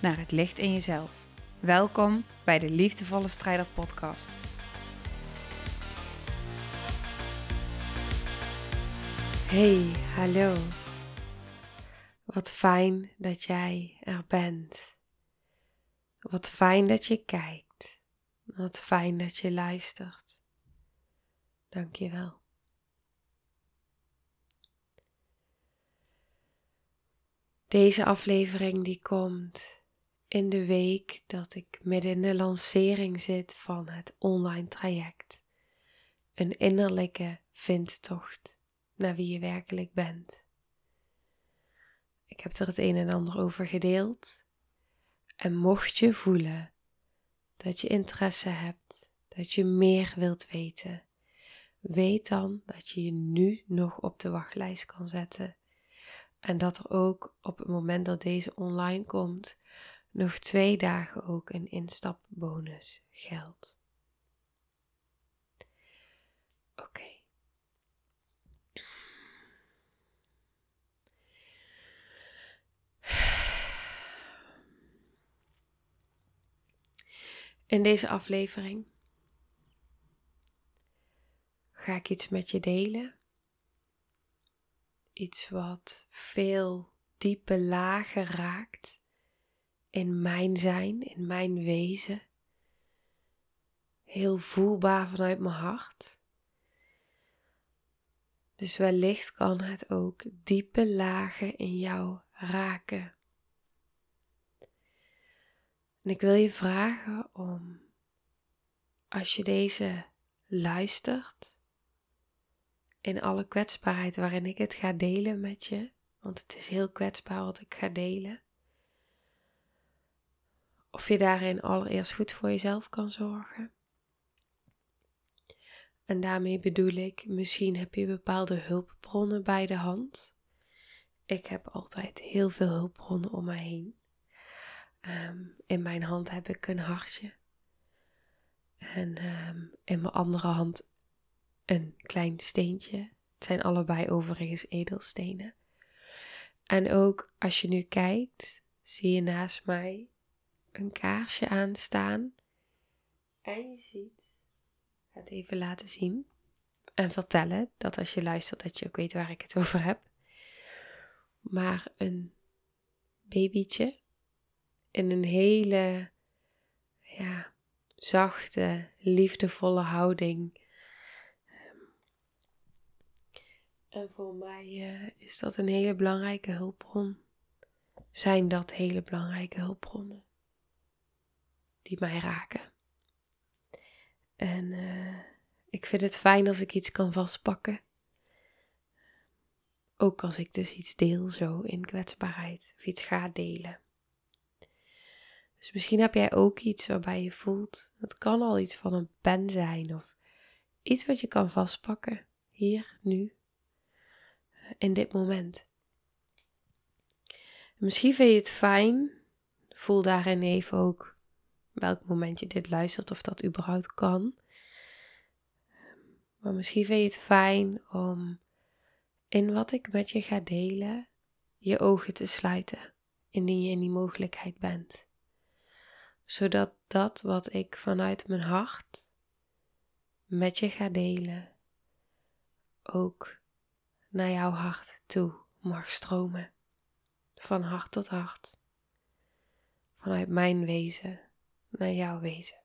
naar het licht in jezelf. Welkom bij de Liefdevolle Strijder Podcast. Hey, hallo. Wat fijn dat jij er bent. Wat fijn dat je kijkt. Wat fijn dat je luistert. Dank je wel. Deze aflevering die komt in de week dat ik midden in de lancering zit van het online traject. Een innerlijke vindtocht naar wie je werkelijk bent. Ik heb er het een en ander over gedeeld. En mocht je voelen dat je interesse hebt, dat je meer wilt weten, weet dan dat je je nu nog op de wachtlijst kan zetten en dat er ook op het moment dat deze online komt, nog twee dagen ook een instapbonus geldt. Oké. In deze aflevering ga ik iets met je delen Iets wat veel diepe lagen raakt in mijn zijn, in mijn wezen. Heel voelbaar vanuit mijn hart. Dus wellicht kan het ook diepe lagen in jou raken. En ik wil je vragen om, als je deze luistert, in alle kwetsbaarheid waarin ik het ga delen met je. Want het is heel kwetsbaar wat ik ga delen. Of je daarin allereerst goed voor jezelf kan zorgen. En daarmee bedoel ik, misschien heb je bepaalde hulpbronnen bij de hand. Ik heb altijd heel veel hulpbronnen om me heen. Ehm, in mijn hand heb ik een hartje. En ehm, in mijn andere hand een klein steentje. Het zijn allebei overigens edelstenen. En ook als je nu kijkt, zie je naast mij een kaarsje aanstaan. En je ziet, het even laten zien en vertellen dat als je luistert dat je ook weet waar ik het over heb. Maar een babytje in een hele ja, zachte, liefdevolle houding En voor mij uh, is dat een hele belangrijke hulpbron. Zijn dat hele belangrijke hulpbronnen die mij raken. En uh, ik vind het fijn als ik iets kan vastpakken. Ook als ik dus iets deel zo in kwetsbaarheid of iets ga delen. Dus misschien heb jij ook iets waarbij je voelt, het kan al iets van een pen zijn of iets wat je kan vastpakken, hier, nu, in dit moment. Misschien vind je het fijn, voel daarin even ook welk moment je dit luistert of dat überhaupt kan. Maar misschien vind je het fijn om in wat ik met je ga delen, je ogen te sluiten, indien je in die mogelijkheid bent. Zodat dat wat ik vanuit mijn hart met je ga delen, ook naar jouw hart toe mag stromen. Van hart tot hart. Vanuit mijn wezen naar jouw wezen.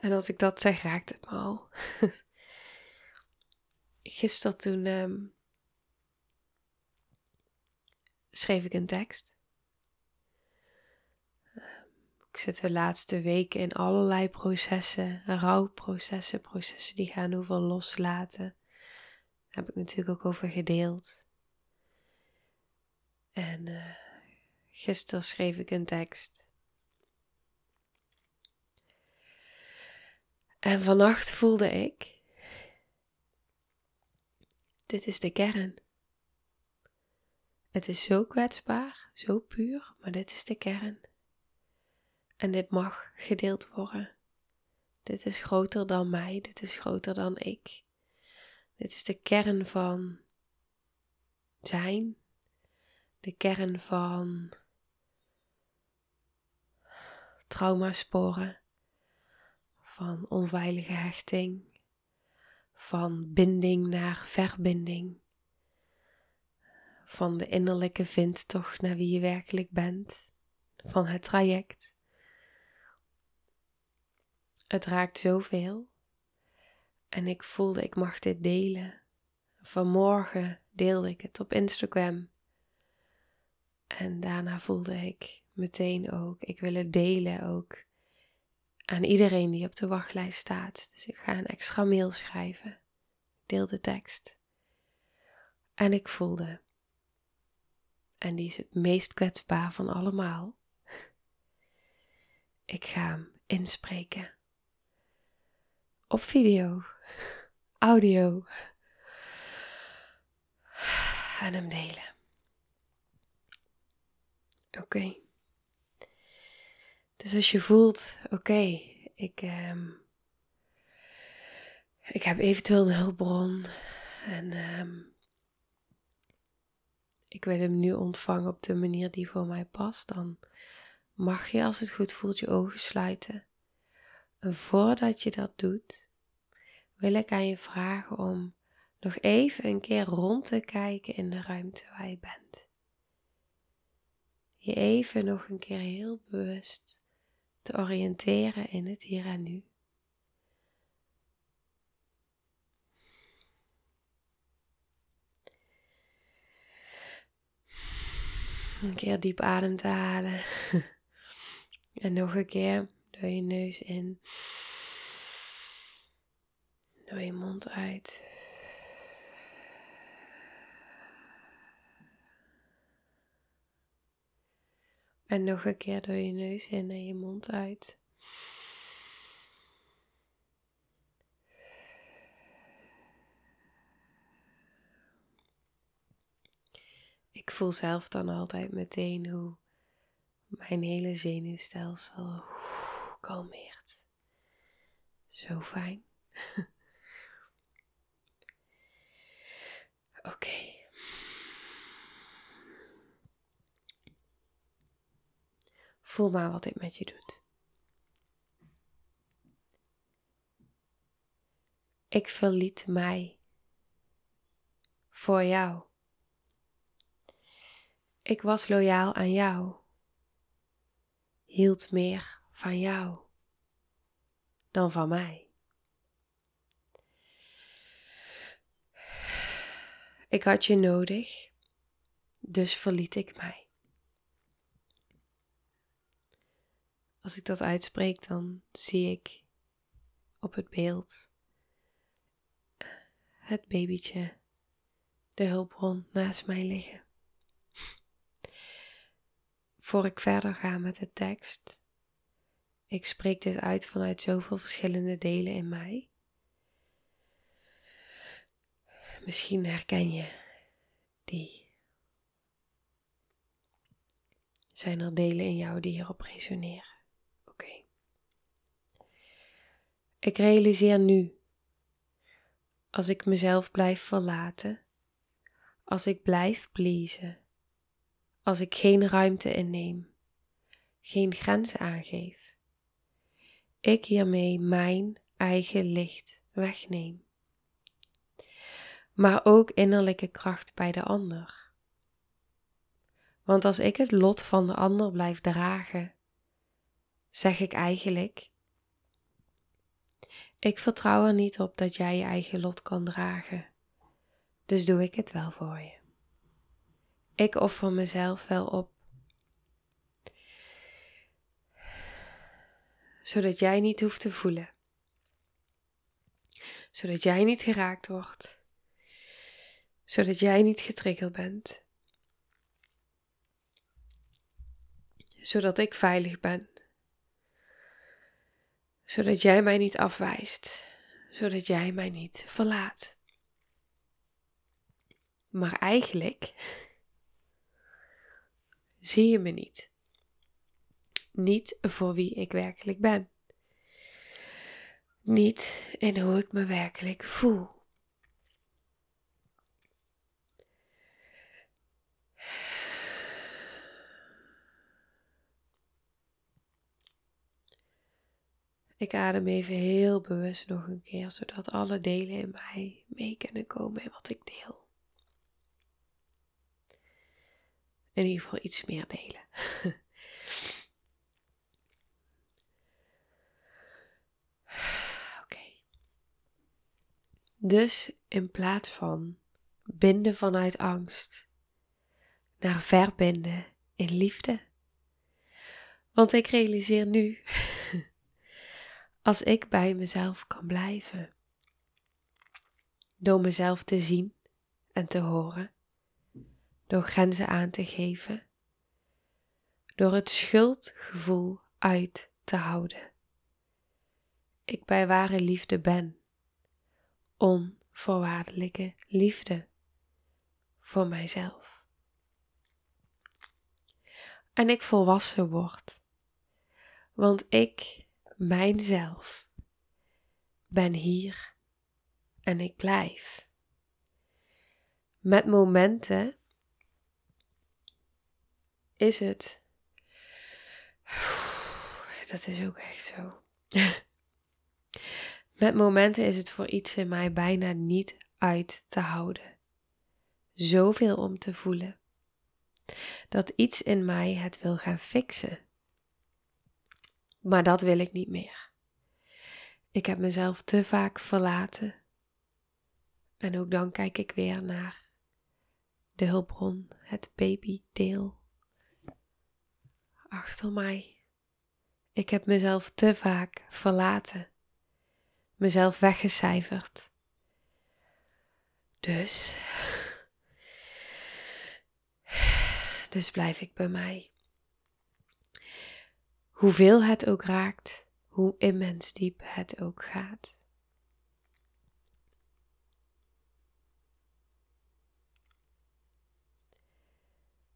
En als ik dat zeg, raakt het me al. Gisteren toen um, schreef ik een tekst. Ik zit de laatste weken in allerlei processen, rouwprocessen, processen die gaan over loslaten. Daar heb ik natuurlijk ook over gedeeld. En uh, gisteren schreef ik een tekst. En vannacht voelde ik, dit is de kern. Het is zo kwetsbaar, zo puur, maar dit is de kern. En dit mag gedeeld worden. Dit is groter dan mij, dit is groter dan ik. Dit is de kern van zijn, de kern van traumasporen, van onveilige hechting, van binding naar verbinding, van de innerlijke vindtocht naar wie je werkelijk bent, van het traject. Het raakt zoveel en ik voelde ik mag dit delen. Vanmorgen deelde ik het op Instagram. En daarna voelde ik meteen ook, ik wil het delen ook aan iedereen die op de wachtlijst staat. Dus ik ga een extra mail schrijven. Deel de tekst. En ik voelde, en die is het meest kwetsbaar van allemaal, ik ga hem inspreken. Op video, audio. En hem delen. Oké. Dus als je voelt, oké, ik, um, ik heb eventueel een hulpbron en um, ik wil hem nu ontvangen op de manier die voor mij past, dan mag je als het goed voelt je ogen sluiten. En voordat je dat doet, wil ik aan je vragen om nog even een keer rond te kijken in de ruimte waar je bent. Je even nog een keer heel bewust te oriënteren in het hier en nu. Een keer diep adem te halen. En nog een keer door je neus in. Door je mond uit. En nog een keer door je neus in en je mond uit. Ik voel zelf dan altijd meteen hoe mijn hele zenuwstelsel kalmeert. Zo fijn. Oké. Voel maar wat dit met je doet. Ik verliet mij voor jou. Ik was loyaal aan jou, hield meer van jou dan van mij. Ik had je nodig, dus verliet ik mij. Als ik dat uitspreek, dan zie ik op het beeld het babytje, de hulpbron naast mij liggen. Voor ik verder ga met de tekst, ik spreek dit uit vanuit zoveel verschillende delen in mij. Misschien herken je die. Zijn er delen in jou die hierop resoneren? Ik realiseer nu, als ik mezelf blijf verlaten, als ik blijf pleasen, als ik geen ruimte inneem, geen grenzen aangeef, ik hiermee mijn eigen licht wegneem. Maar ook innerlijke kracht bij de ander. Want als ik het lot van de ander blijf dragen, zeg ik eigenlijk ik vertrouw er niet op dat jij je eigen lot kan dragen, dus doe ik het wel voor je. Ik offer mezelf wel op, zodat jij niet hoeft te voelen, zodat jij niet geraakt wordt, zodat jij niet getriggerd bent. zodat ik veilig ben. Zodat jij mij niet afwijst, zodat jij mij niet verlaat. Maar eigenlijk zie je me niet. Niet voor wie ik werkelijk ben. Niet in hoe ik me werkelijk voel. Ik adem even heel bewust nog een keer, zodat alle delen in mij mee kunnen komen in wat ik deel. In ieder geval iets meer delen. Oké. Dus in plaats van binden vanuit angst, naar verbinden in liefde. Want ik realiseer nu als ik bij mezelf kan blijven. Door mezelf te zien en te horen. Door grenzen aan te geven. Door het schuldgevoel uit te houden. Ik bij ware liefde ben. Onvoorwaardelijke liefde voor mijzelf. En ik volwassen word. Want ik mijnzelf. Ben hier en ik blijf. Met momenten is het. Dat is ook echt zo. Met momenten is het voor iets in mij bijna niet uit te houden. Zoveel om te voelen. Dat iets in mij het wil gaan fixen. Maar dat wil ik niet meer. Ik heb mezelf te vaak verlaten. En ook dan kijk ik weer naar de hulpbron, het babydeel achter mij. Ik heb mezelf te vaak verlaten, mezelf weggecijferd. Dus, dus blijf ik bij mij. Hoeveel het ook raakt, hoe immens diep het ook gaat.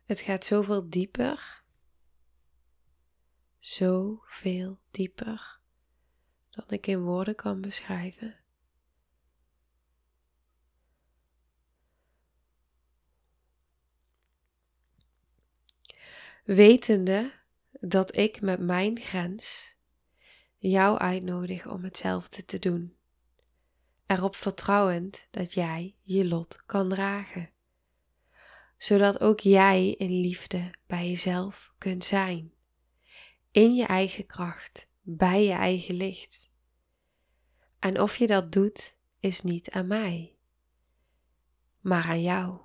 Het gaat zoveel dieper, zoveel dieper dan ik in woorden kan beschrijven. Wetende dat ik met mijn grens jou uitnodig om hetzelfde te doen. Erop vertrouwend dat jij je lot kan dragen, zodat ook jij in liefde bij jezelf kunt zijn, in je eigen kracht, bij je eigen licht. En of je dat doet, is niet aan mij, maar aan jou.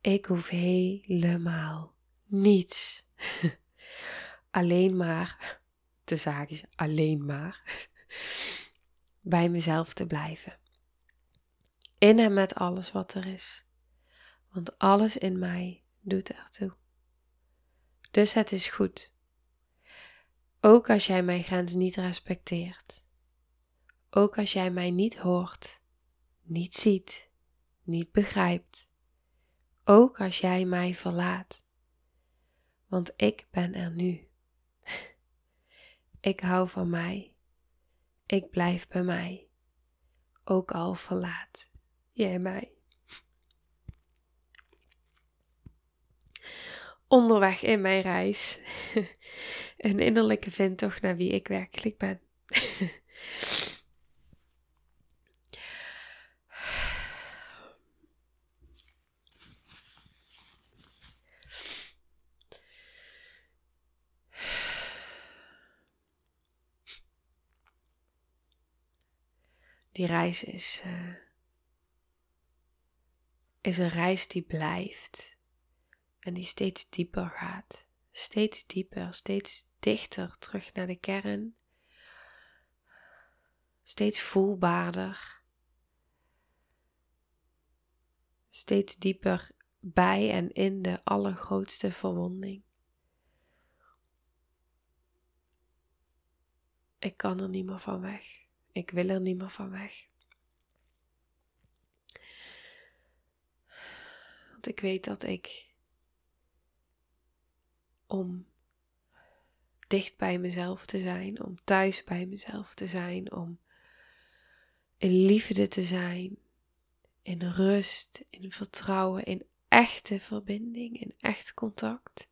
Ik hoef helemaal niets. alleen maar, te zaakjes, alleen maar, bij mezelf te blijven. In en met alles wat er is. Want alles in mij doet ertoe. Dus het is goed. Ook als jij mijn grens niet respecteert. Ook als jij mij niet hoort, niet ziet, niet begrijpt. Ook als jij mij verlaat. Want ik ben er nu. Ik hou van mij. Ik blijf bij mij. Ook al verlaat jij mij. Onderweg in mijn reis. Een innerlijke vindtocht naar wie ik werkelijk ben. Die reis is, eh, is een reis die blijft en die steeds dieper gaat. Steeds dieper, steeds dichter terug naar de kern. Steeds voelbaarder. Steeds dieper bij en in de allergrootste verwonding. Ik kan er niet meer van weg. Ik wil er niet meer van weg. Want ik weet dat ik om dicht bij mezelf te zijn, om thuis bij mezelf te zijn, om in liefde te zijn, in rust, in vertrouwen, in echte verbinding, in echt contact.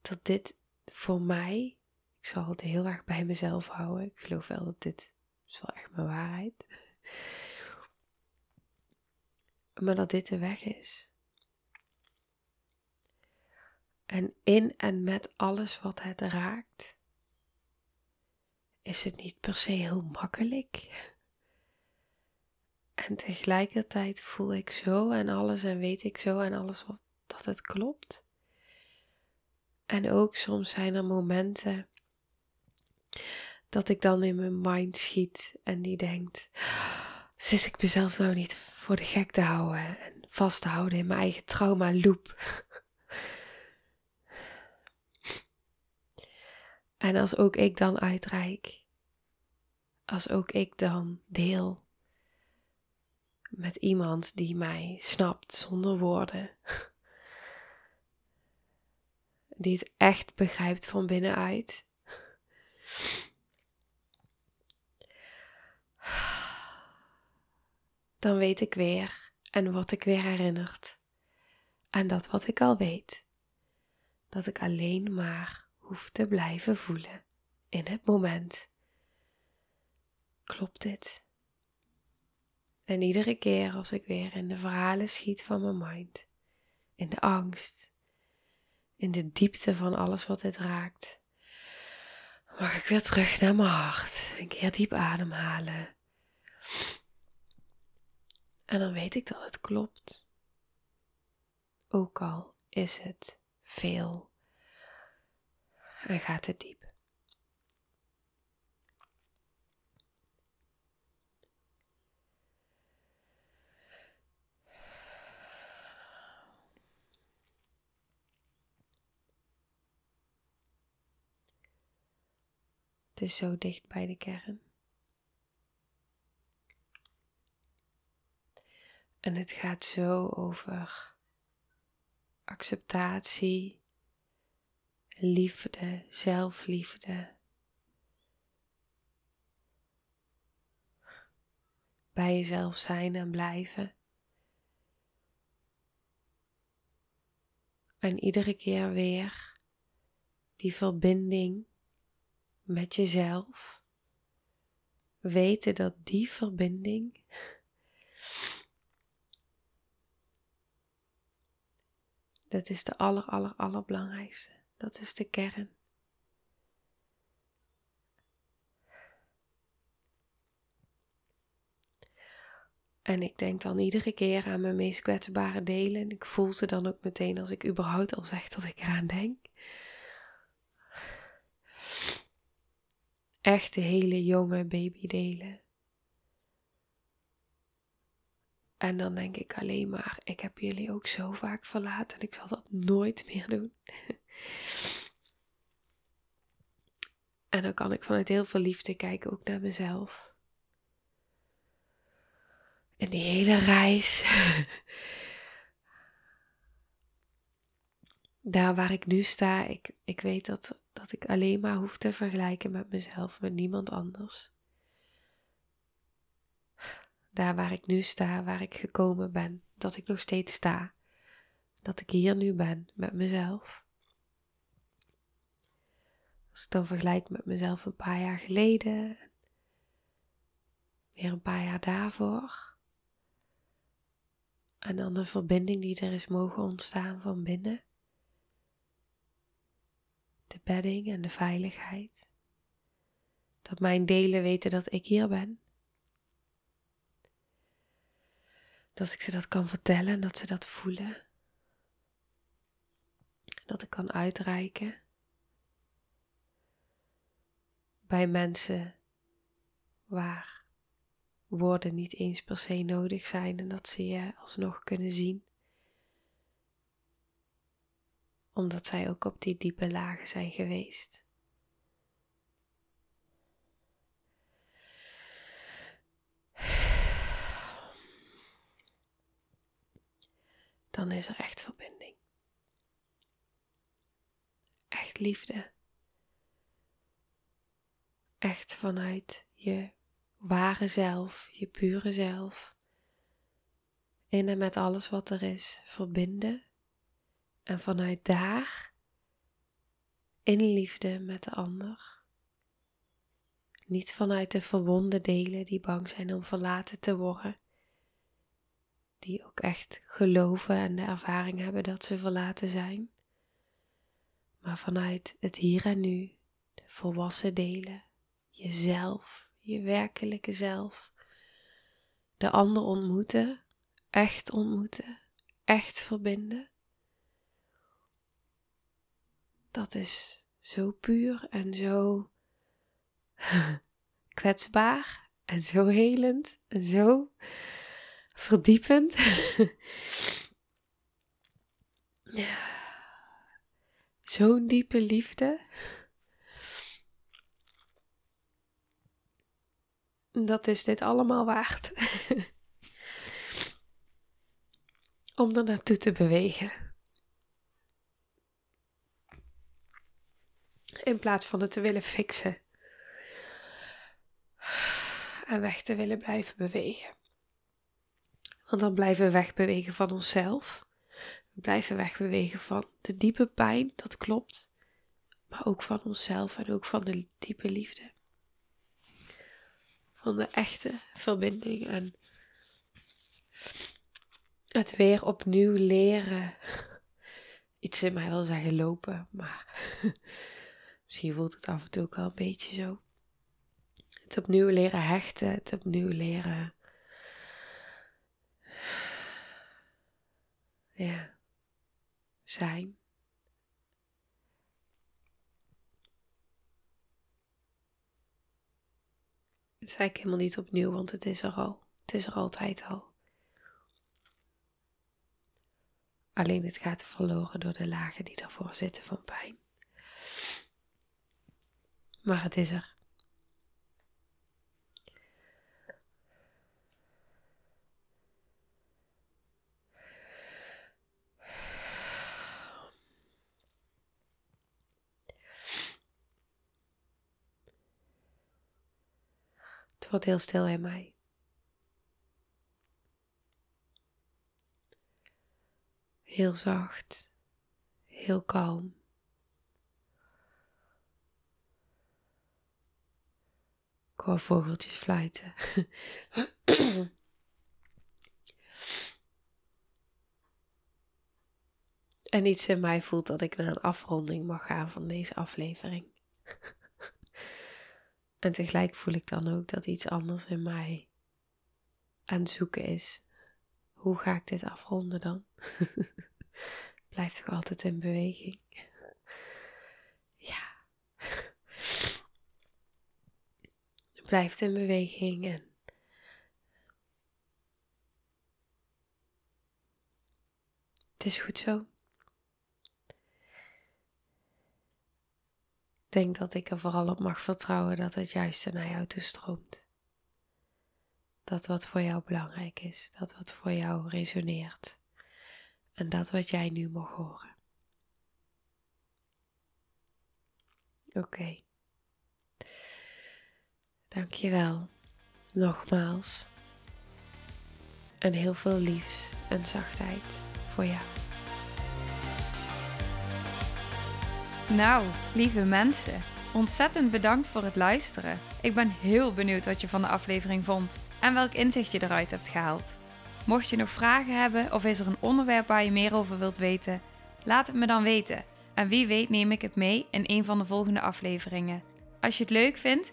Dat dit voor mij, ik zal het heel erg bij mezelf houden. Ik geloof wel dat dit is wel echt mijn waarheid. Maar dat dit de weg is. En in en met alles wat het raakt, is het niet per se heel makkelijk. En tegelijkertijd voel ik zo en alles en weet ik zo en alles wat, dat het klopt. En ook soms zijn er momenten dat ik dan in mijn mind schiet en die denkt: zit ik mezelf nou niet voor de gek te houden en vast te houden in mijn eigen trauma loop? En als ook ik dan uitreik, als ook ik dan deel met iemand die mij snapt zonder woorden, die het echt begrijpt van binnenuit. Dan weet ik weer en word ik weer herinnerd aan dat wat ik al weet, dat ik alleen maar hoef te blijven voelen in het moment. Klopt dit? En iedere keer als ik weer in de verhalen schiet van mijn mind, in de angst, in de diepte van alles wat dit raakt, mag ik weer terug naar mijn hart, een keer diep ademhalen. En dan weet ik dat het klopt. Ook al is het veel en gaat het diep. Het is zo dicht bij de kern. En het gaat zo over acceptatie, liefde, zelfliefde. Bij jezelf zijn en blijven. En iedere keer weer die verbinding met jezelf. Weten dat die verbinding dat is de aller aller allerbelangrijkste. Dat is de kern. En ik denk dan iedere keer aan mijn meest kwetsbare delen. En ik voel ze dan ook meteen als ik überhaupt al zeg dat ik eraan denk. Echte hele jonge babydelen. En dan denk ik alleen maar, ik heb jullie ook zo vaak verlaten en ik zal dat nooit meer doen. en dan kan ik vanuit heel veel liefde kijken ook naar mezelf. En die hele reis. Daar waar ik nu sta, ik, ik weet dat, dat ik alleen maar hoef te vergelijken met mezelf, met niemand anders daar waar ik nu sta, waar ik gekomen ben, dat ik nog steeds sta. Dat ik hier nu ben met mezelf. Als ik dan vergelijk met mezelf een paar jaar geleden, weer een paar jaar daarvoor. En dan de verbinding die er is mogen ontstaan van binnen. De bedding en de veiligheid. Dat mijn delen weten dat ik hier ben. Dat ik ze dat kan vertellen en dat ze dat voelen. Dat ik kan uitreiken. Bij mensen waar woorden niet eens per se nodig zijn en dat ze je alsnog kunnen zien. omdat zij ook op die diepe lagen zijn geweest. Dan is er echt verbinding. Echt liefde. Echt vanuit je ware zelf, je pure zelf. In en met alles wat er is, verbinden en vanuit daar in liefde met de ander. Niet vanuit de verwonde delen die bang zijn om verlaten te worden. Die ook echt geloven en de ervaring hebben dat ze verlaten zijn. Maar vanuit het hier en nu, de volwassen delen, jezelf, je werkelijke zelf. De ander ontmoeten, echt ontmoeten, echt verbinden. Dat is zo puur en zo kwetsbaar en zo helend en zo verdiepend. Zo'n diepe liefde. Dat is dit allemaal waard. Om er naartoe te bewegen. In plaats van het te willen fixen. En weg te willen blijven bewegen. Want dan blijven we wegbewegen van onszelf. We blijven wegbewegen van de diepe pijn, dat klopt. Maar ook van onszelf en ook van de diepe liefde. Van de echte verbinding en het weer opnieuw leren. Iets in mij wil zeggen lopen, maar misschien voelt het af en toe ook wel een beetje zo. Het opnieuw leren hechten, het opnieuw leren. Ja, zijn. Het is eigenlijk helemaal niet opnieuw, want het is er al. Het is er altijd al. Alleen het gaat verloren door de lagen die daarvoor zitten van pijn. Maar het is er. Het wordt heel stil in mij. Heel zacht, heel kalm. Ik hoor vogeltjes fluiten. en iets in mij voelt dat ik naar een afronding mag gaan van deze aflevering. en tegelijk voel ik dan ook dat iets anders in mij aan het zoeken is. Hoe ga ik dit afronden dan? Blijf toch altijd in beweging? Blijft in beweging en het is goed zo. Ik denk dat ik er vooral op mag vertrouwen dat het juiste naar jou toe stroomt. Dat wat voor jou belangrijk is, dat wat voor jou resoneert. En dat wat jij nu mag horen. Oké. Dankjewel. Nogmaals. En heel veel liefs en zachtheid voor jou. Nou, lieve mensen, ontzettend bedankt voor het luisteren. Ik ben heel benieuwd wat je van de aflevering vond en welk inzicht je eruit hebt gehaald. Mocht je nog vragen hebben of is er een onderwerp waar je meer over wilt weten, laat het me dan weten. En wie weet neem ik het mee in een van de volgende afleveringen. Als je het leuk vindt,